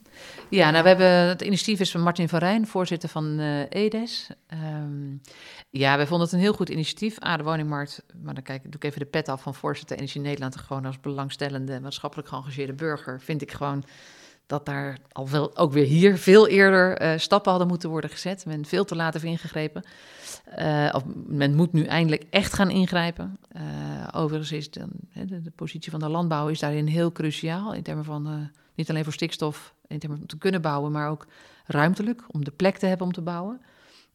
[SPEAKER 2] Ja, nou, we hebben het initiatief is van Martin van Rijn, voorzitter van uh, EDES. Um, ja, wij vonden het een heel goed initiatief. A, de woningmarkt, maar dan kijk, doe ik even de pet af van voorzitter Energie Nederland. Gewoon als belangstellende, maatschappelijk geëngageerde burger, vind ik gewoon dat daar al wel, ook weer hier veel eerder uh, stappen hadden moeten worden gezet. Men veel te laat heeft ingegrepen. Uh, of men moet nu eindelijk echt gaan ingrijpen. Overigens is de, de, de, positie van de landbouw is daarin heel cruciaal. In termen van niet alleen voor stikstof, in termen van te kunnen bouwen, maar ook ruimtelijk om de plek te hebben om te bouwen.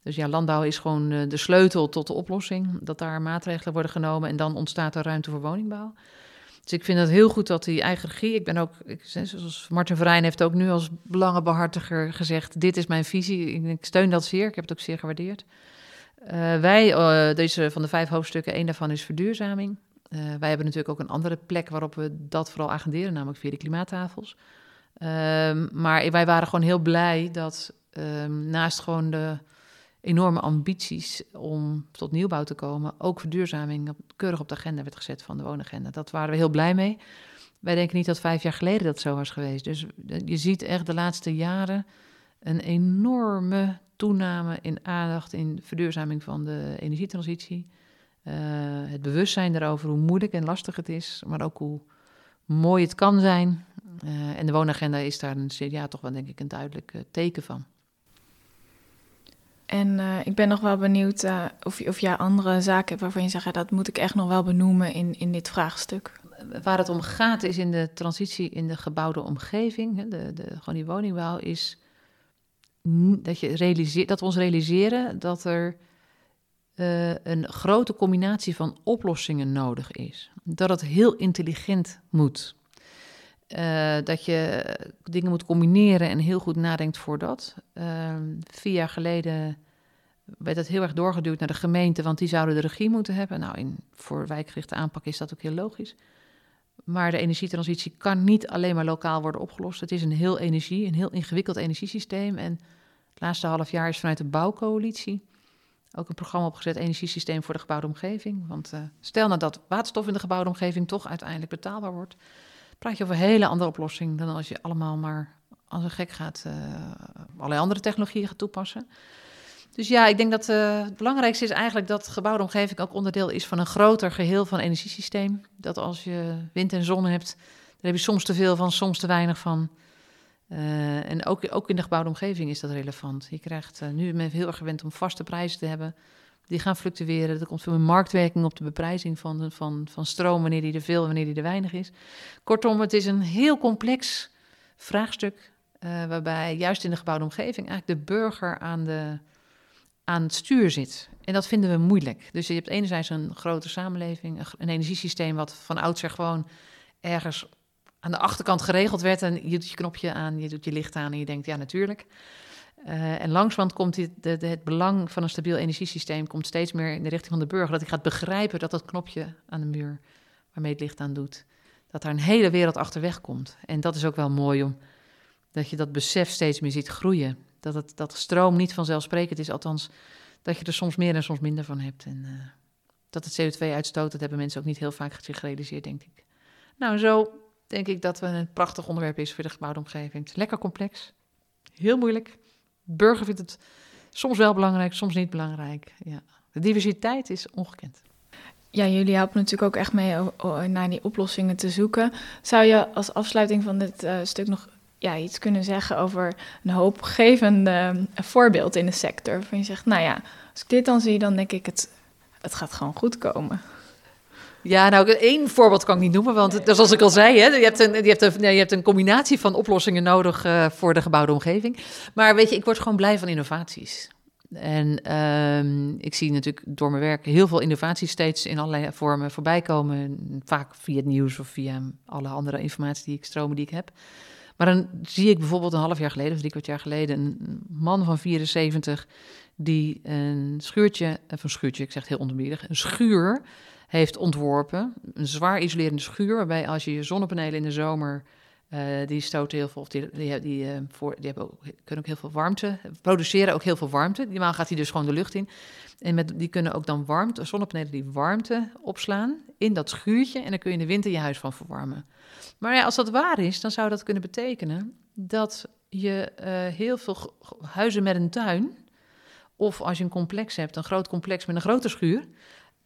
[SPEAKER 2] Dus ja, landbouw is gewoon de sleutel tot de oplossing. Dat daar maatregelen worden genomen en dan ontstaat er ruimte voor woningbouw. Dus ik vind het heel goed dat die eigen regie. Ik ben ook, ik, zoals Martin Verijn heeft ook nu als belangenbehartiger gezegd: Dit is mijn visie. Ik steun dat zeer. Ik heb het ook zeer gewaardeerd. Uh, wij, uh, deze van de vijf hoofdstukken, één daarvan is verduurzaming. Uh, wij hebben natuurlijk ook een andere plek waarop we dat vooral agenderen, namelijk via de klimaattafels. Ehm, maar wij waren gewoon heel blij dat ehm, naast gewoon de enorme ambities om tot nieuwbouw te komen. Ook verduurzaming keurig op de agenda werd gezet van de woonagenda. Dat waren we heel blij mee. Wij denken niet dat vijf jaar geleden dat zo was geweest. Dus je ziet echt de laatste jaren een enorme toename in aandacht in verduurzaming van de energietransitie. Uh, het bewustzijn daarover hoe moeilijk en lastig het is, maar ook hoe mooi het kan zijn. Uh, en de woonagenda is daar een, ja, toch wel denk ik een duidelijk uh, teken van.
[SPEAKER 1] En uh, ik ben nog wel benieuwd uh, of, of jij andere zaken hebt waarvan je zegt, dat moet ik echt nog wel benoemen in, in dit vraagstuk.
[SPEAKER 2] Waar het om gaat is in de transitie in de gebouwde omgeving, de, de, gewoon die woningbouw, is dat, je realiseert, dat we ons realiseren dat er uh, een grote combinatie van oplossingen nodig is. Dat het heel intelligent moet. Uh, dat je dingen moet combineren en heel goed nadenkt voor dat. Uh, vier jaar geleden werd het heel erg doorgeduwd naar de gemeente, want die zouden de regie moeten hebben. Nou, in, voor wijkgerichte aanpak is dat ook heel logisch. Maar de energietransitie kan niet alleen maar lokaal worden opgelost. Het is een heel energie, een heel ingewikkeld energiesysteem. En het laatste half jaar is vanuit de bouwcoalitie ook een programma opgezet, energiesysteem voor de gebouwde omgeving. Want uh, stel nou dat waterstof in de gebouwde omgeving toch uiteindelijk betaalbaar wordt praat je over een hele andere oplossing dan als je allemaal maar als een gek gaat uh, allerlei andere technologieën gaat toepassen. Dus ja, ik denk dat uh, het belangrijkste is eigenlijk dat gebouwde omgeving ook onderdeel is van een groter geheel van energiesysteem. Dat als je wind en zon hebt, daar heb je soms te veel van, soms te weinig van. Uh, en ook, ook in de gebouwde omgeving is dat relevant. Je krijgt, uh, nu ben heel erg gewend om vaste prijzen te hebben die gaan fluctueren. Er komt veel meer marktwerking op de beprijzing van, van, van stroom, wanneer die er veel en wanneer die er weinig is. Kortom, het is een heel complex vraagstuk, uh, waarbij juist in de gebouwde omgeving eigenlijk de burger aan, de, aan het stuur zit. En dat vinden we moeilijk. Dus je hebt enerzijds een grote samenleving, een energiesysteem wat van oudsher gewoon ergens aan de achterkant geregeld werd en je doet je knopje aan, je doet je licht aan en je denkt, ja natuurlijk. Uh, en langzamerhand komt de, het belang van een stabiel energiesysteem komt steeds meer in de richting van de burger. Dat hij gaat begrijpen dat dat knopje aan de muur waarmee het licht aan doet, dat daar een hele wereld achterweg komt. En dat is ook wel mooi om dat je dat besef steeds meer ziet groeien. Dat, het, dat stroom niet vanzelfsprekend is, althans dat je er soms meer en soms minder van hebt. En uh, dat het CO2-uitstoot, dat hebben mensen ook niet heel vaak zich gerealiseerd, denk ik. Nou, zo denk ik dat het een prachtig onderwerp is voor de gebouwde omgeving. Het is lekker complex, heel moeilijk burger vindt het soms wel belangrijk, soms niet belangrijk. Ja. De diversiteit is ongekend.
[SPEAKER 1] Ja, jullie helpen natuurlijk ook echt mee naar die oplossingen te zoeken. Zou je als afsluiting van dit uh, stuk nog ja, iets kunnen zeggen over een hoopgevend uh, voorbeeld in de sector? Van je zegt, nou ja, als ik dit dan zie, dan denk ik het, het gaat gewoon goed komen.
[SPEAKER 2] Ja, nou, één voorbeeld kan ik niet noemen, want nee. zoals ik al zei, hè, je, hebt een, hebt een, je hebt een combinatie van oplossingen nodig uh, voor de gebouwde omgeving. Maar weet je, ik word gewoon blij van innovaties. En um, ik zie natuurlijk door mijn werk heel veel innovaties steeds in allerlei vormen voorbij komen. Vaak via het nieuws of via alle andere informatie die ik stromen die ik heb. Maar dan zie ik bijvoorbeeld een half jaar geleden, of drie kwart jaar geleden, een man van 74 die een schuurtje, of een schuurtje, ik zeg heel onderbiedig, een schuur heeft ontworpen. Een zwaar isolerende schuur, waarbij als je je zonnepanelen in de zomer die stoten heel veel, of die, die, die, voor, die hebben ook, kunnen ook heel veel warmte, produceren ook heel veel warmte. Normaal gaat die dus gewoon de lucht in. En met, die kunnen ook dan warmte, zonnepanelen die warmte opslaan in dat schuurtje. En dan kun je in de winter je huis van verwarmen. Maar ja, als dat waar is, dan zou dat kunnen betekenen dat je heel veel huizen met een tuin, of als je een complex hebt, een groot complex met een grote schuur,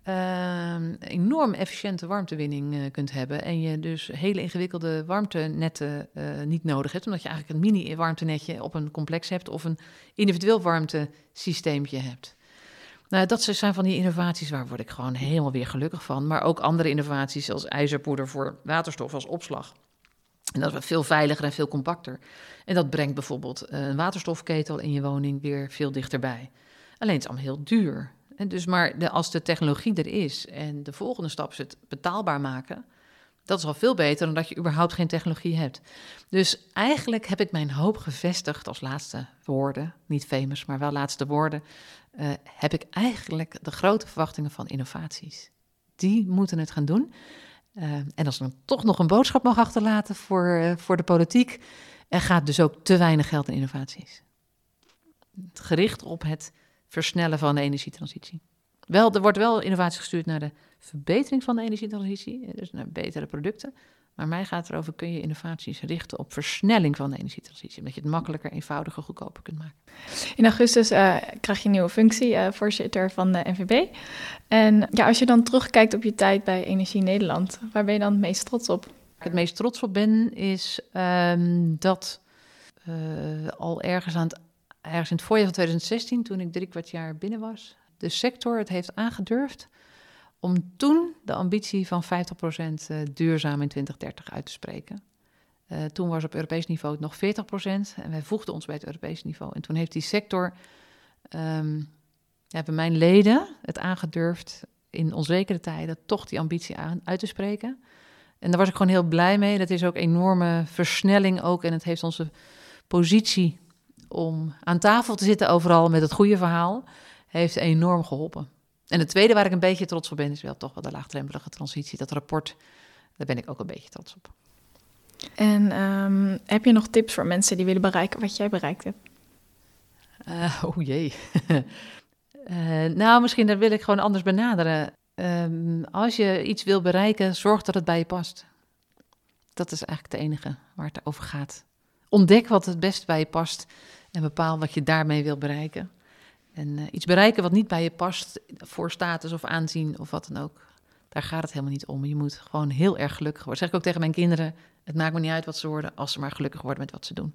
[SPEAKER 2] uh, enorm efficiënte warmtewinning uh, kunt hebben. En je dus hele ingewikkelde warmtenetten uh, niet nodig hebt. Omdat je eigenlijk een mini-warmtenetje op een complex hebt of een individueel warmtesysteempje hebt. Nou, dat zijn van die innovaties waar word ik gewoon helemaal weer gelukkig van. Maar ook andere innovaties zoals ijzerpoeder voor waterstof als opslag. En dat is veel veiliger en veel compacter. En dat brengt bijvoorbeeld een waterstofketel in je woning weer veel dichterbij. Alleen het is allemaal heel duur. En dus maar de, als de technologie er is en de volgende stap is het betaalbaar maken, dat is al veel beter dan dat je überhaupt geen technologie hebt. Dus eigenlijk heb ik mijn hoop gevestigd als laatste woorden, niet famous, maar wel laatste woorden, uh, heb ik eigenlijk de grote verwachtingen van innovaties. Die moeten het gaan doen. Uh, en als ik dan toch nog een boodschap mag achterlaten voor, uh, voor de politiek, er gaat dus ook te weinig geld in innovaties. Gericht op het versnellen van de energietransitie. Wel, er wordt wel innovatie gestuurd naar de verbetering van de energietransitie, dus naar betere producten. Maar mij gaat erover, kun je innovaties richten op versnelling van de energietransitie, omdat je het makkelijker, eenvoudiger, goedkoper kunt maken.
[SPEAKER 1] In augustus uh, krijg je een nieuwe functie, uh, voorzitter van de NVB. En ja, als je dan terugkijkt op je tijd bij Energie Nederland, waar ben je dan het meest trots op? Waar
[SPEAKER 2] ik het meest trots op ben, is um, dat uh, al ergens aan het ergens in het voorjaar van 2016, toen ik drie kwart jaar binnen was, de sector het heeft aangedurfd om toen de ambitie van 50% eh, duurzaam in 2030 uit te spreken. Uh, toen was op Europees niveau het nog 40% en wij voegden ons bij het Europees niveau. En toen heeft die sector, hebben mijn leden het aangedurfd in onzekere tijden toch die ambitie uit te spreken. En daar was ik gewoon heel blij mee. Dat is ook enorme versnelling ook en het heeft onze positie om aan tafel te zitten overal met het goede verhaal, heeft enorm geholpen. En het tweede waar ik een beetje trots op ben, is wel toch wel de laagdrempelige transitie. Dat rapport, daar ben ik ook een beetje trots op.
[SPEAKER 1] En um, heb je nog tips voor mensen die willen bereiken wat jij bereikt hebt?
[SPEAKER 2] Uh, oh jee. uh, nou, misschien dat wil ik gewoon anders benaderen. Um, als je iets wil bereiken, zorg dat het bij je past. Dat is eigenlijk het enige waar het over gaat. Ontdek wat het best bij je past en bepaal wat je daarmee wil bereiken. En uh, iets bereiken wat niet bij je past voor status of aanzien of wat dan ook. Daar gaat het helemaal niet om. Je moet gewoon heel erg gelukkig worden. zeg ik ook tegen mijn kinderen. Het maakt me niet uit wat ze worden, als ze maar gelukkig worden met wat ze doen.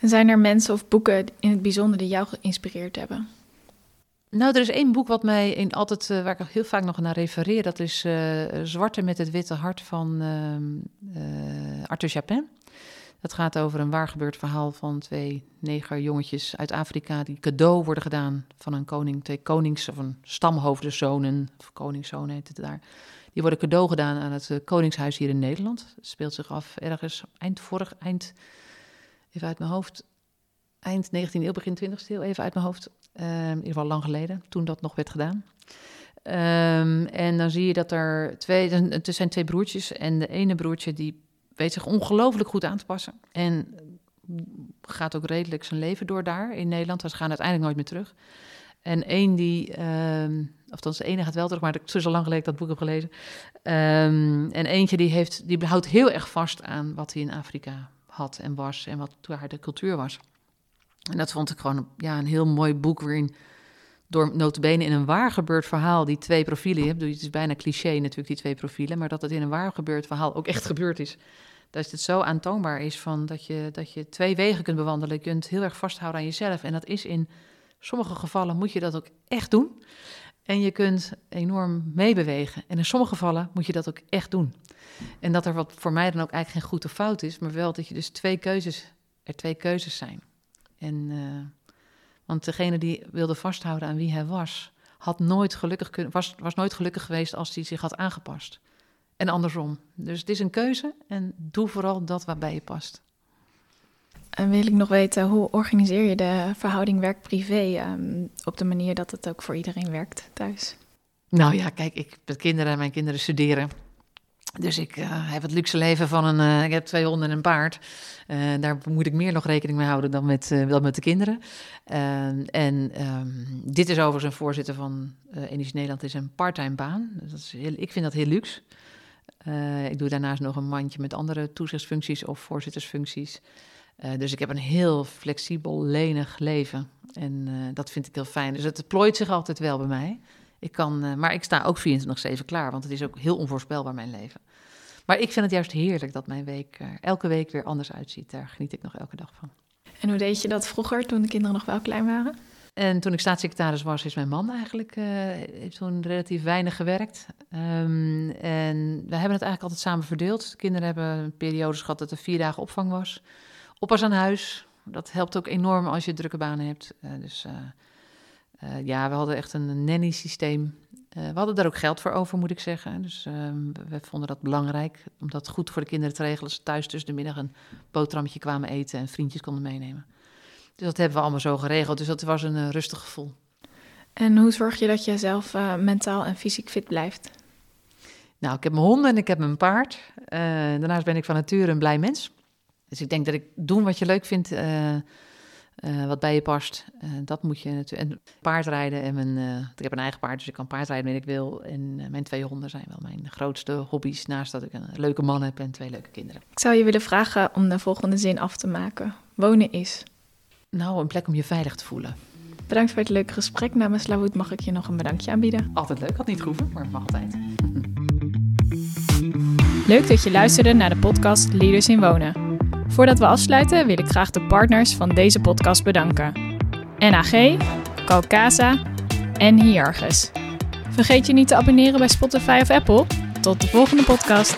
[SPEAKER 1] En zijn er mensen of boeken in het bijzonder die jou geïnspireerd hebben?
[SPEAKER 2] Nou, er is één boek wat mij in altijd, uh, waar ik heel vaak nog naar refereer. Dat is uh, Zwarte met het Witte Hart van uh, Arthur Chapin. Dat gaat over een waar gebeurd verhaal van twee neger jongetjes uit Afrika die cadeau worden gedaan van een koning, twee konings- of een stamhoofdenzonen, of koningszonen heet het daar. Die worden cadeau gedaan aan het eh, Koningshuis hier in Nederland. Het speelt zich af ergens eind vorig, eind, even uit mijn hoofd, eind 19e eeuw, begin 20e eeuw, even uit mijn hoofd. Uh, in ieder geval lang geleden, toen dat nog werd gedaan. Um, en dan zie je dat er twee, het zijn twee broertjes en de ene broertje die weet zich ongelooflijk goed aan te passen. En gaat ook redelijk zijn leven door daar in Nederland. Ze gaan uiteindelijk nooit meer terug. En één die, um, of dan de ene gaat wel terug, maar het is al lang geleden dat boek heb gelezen. Um, en eentje die, heeft, die houdt heel erg vast aan wat hij in Afrika had en was en wat daar de cultuur was. En dat vond ik gewoon ja, een heel mooi boek waarin door notabene in een waar gebeurd verhaal die twee profielen hebt. Het is bijna cliché natuurlijk, die twee profielen. Maar dat het in een waar gebeurd verhaal ook echt gebeurd is. Dat het zo aantoonbaar is van dat je, dat je twee wegen kunt bewandelen. Je kunt heel erg vasthouden aan jezelf. En dat is in sommige gevallen moet je dat ook echt doen. En je kunt enorm meebewegen. En in sommige gevallen moet je dat ook echt doen. En dat er wat voor mij dan ook eigenlijk geen goed of fout is, maar wel dat je dus twee keuzes, er twee keuzes zijn. En uh, want degene die wilde vasthouden aan wie hij was, had nooit gelukkig kunnen, was, was nooit gelukkig geweest als hij zich had aangepast. En andersom. Dus het is een keuze en doe vooral dat waarbij je past.
[SPEAKER 1] En wil ik nog weten, hoe organiseer je de verhouding werk-privé um, op de manier dat het ook voor iedereen werkt thuis?
[SPEAKER 2] Nou ja, kijk, ik heb kinderen, mijn kinderen studeren. Dus ik heb het luxe leven van een. ik heb twee honden en een paard. daar moet ik meer nog rekening mee houden dan met, dan met de kinderen. en ehm, dit is overigens een voorzitter van Energie Nederland. is een parttime baan. Dus dat is heel, ik vind dat heel luxe. ik doe daarnaast nog een mandje met andere toezichtsfuncties of voorzittersfuncties. Dus ik heb een heel flexibel, lenig leven. En dat vind ik heel fijn. Dus het plooit zich altijd wel bij mij. Ik kan, uh, maar ik sta ook 24-7 klaar, want het is ook heel onvoorspelbaar, mijn leven. Maar ik vind het juist heerlijk dat mijn week elke week weer anders uitziet. Daar geniet ik nog elke dag van.
[SPEAKER 1] En hoe deed je dat vroeger, toen de kinderen nog wel klein waren?
[SPEAKER 2] En toen ik staatssecretaris was, is mijn man eigenlijk heeft toen relatief weinig gewerkt. Um, en we hebben het eigenlijk altijd samen verdeeld. De kinderen hebben periodes gehad dat er vier dagen opvang was oppas aan huis. Dat helpt ook enorm als je drukke banen hebt. Uh, dus uh, ja, we hadden echt een nanny-systeem. we hadden daar ook geld voor over, moet ik zeggen. Dus ehm, we vonden dat belangrijk om dat goed voor de kinderen te regelen. Ze thuis tussen de middag een boterhammetje kwamen eten en vriendjes konden meenemen. Dus dat hebben we allemaal zo geregeld. Dus dat was een rustig gevoel.
[SPEAKER 1] En hoe zorg je dat je zelf mentaal en fysiek fit blijft?
[SPEAKER 2] Nou, ik heb mijn honden en ik heb mijn paard. daarnaast ben ik van nature een blij mens. Dus ik denk dat ik doen wat je leuk vindt, uh, uh, wat bij je past. Uh, dat moet je natuurlijk. En paardrijden en mijn. ik heb een eigen paard, dus ik kan paardrijden wanneer ik wil. En mijn twee honden zijn wel mijn grootste hobby's. Naast dat ik een leuke man heb en twee leuke kinderen.
[SPEAKER 1] Ik zou je willen vragen om de volgende zin af te maken: Wonen is.
[SPEAKER 2] Nou, een plek om je veilig te voelen.
[SPEAKER 1] Bedankt voor het leuke gesprek. Namens Lavoet mag ik je nog een bedankje aanbieden.
[SPEAKER 2] Altijd leuk, had niet gehoeven, maar het mag altijd.
[SPEAKER 1] Leuk dat je luisterde naar de podcast Leaders in Wonen. Voordat we afsluiten wil ik graag de partners van deze podcast bedanken. NAG, Calcasa en Hiargus. Vergeet je niet te abonneren bij Spotify of Apple. Tot de volgende podcast.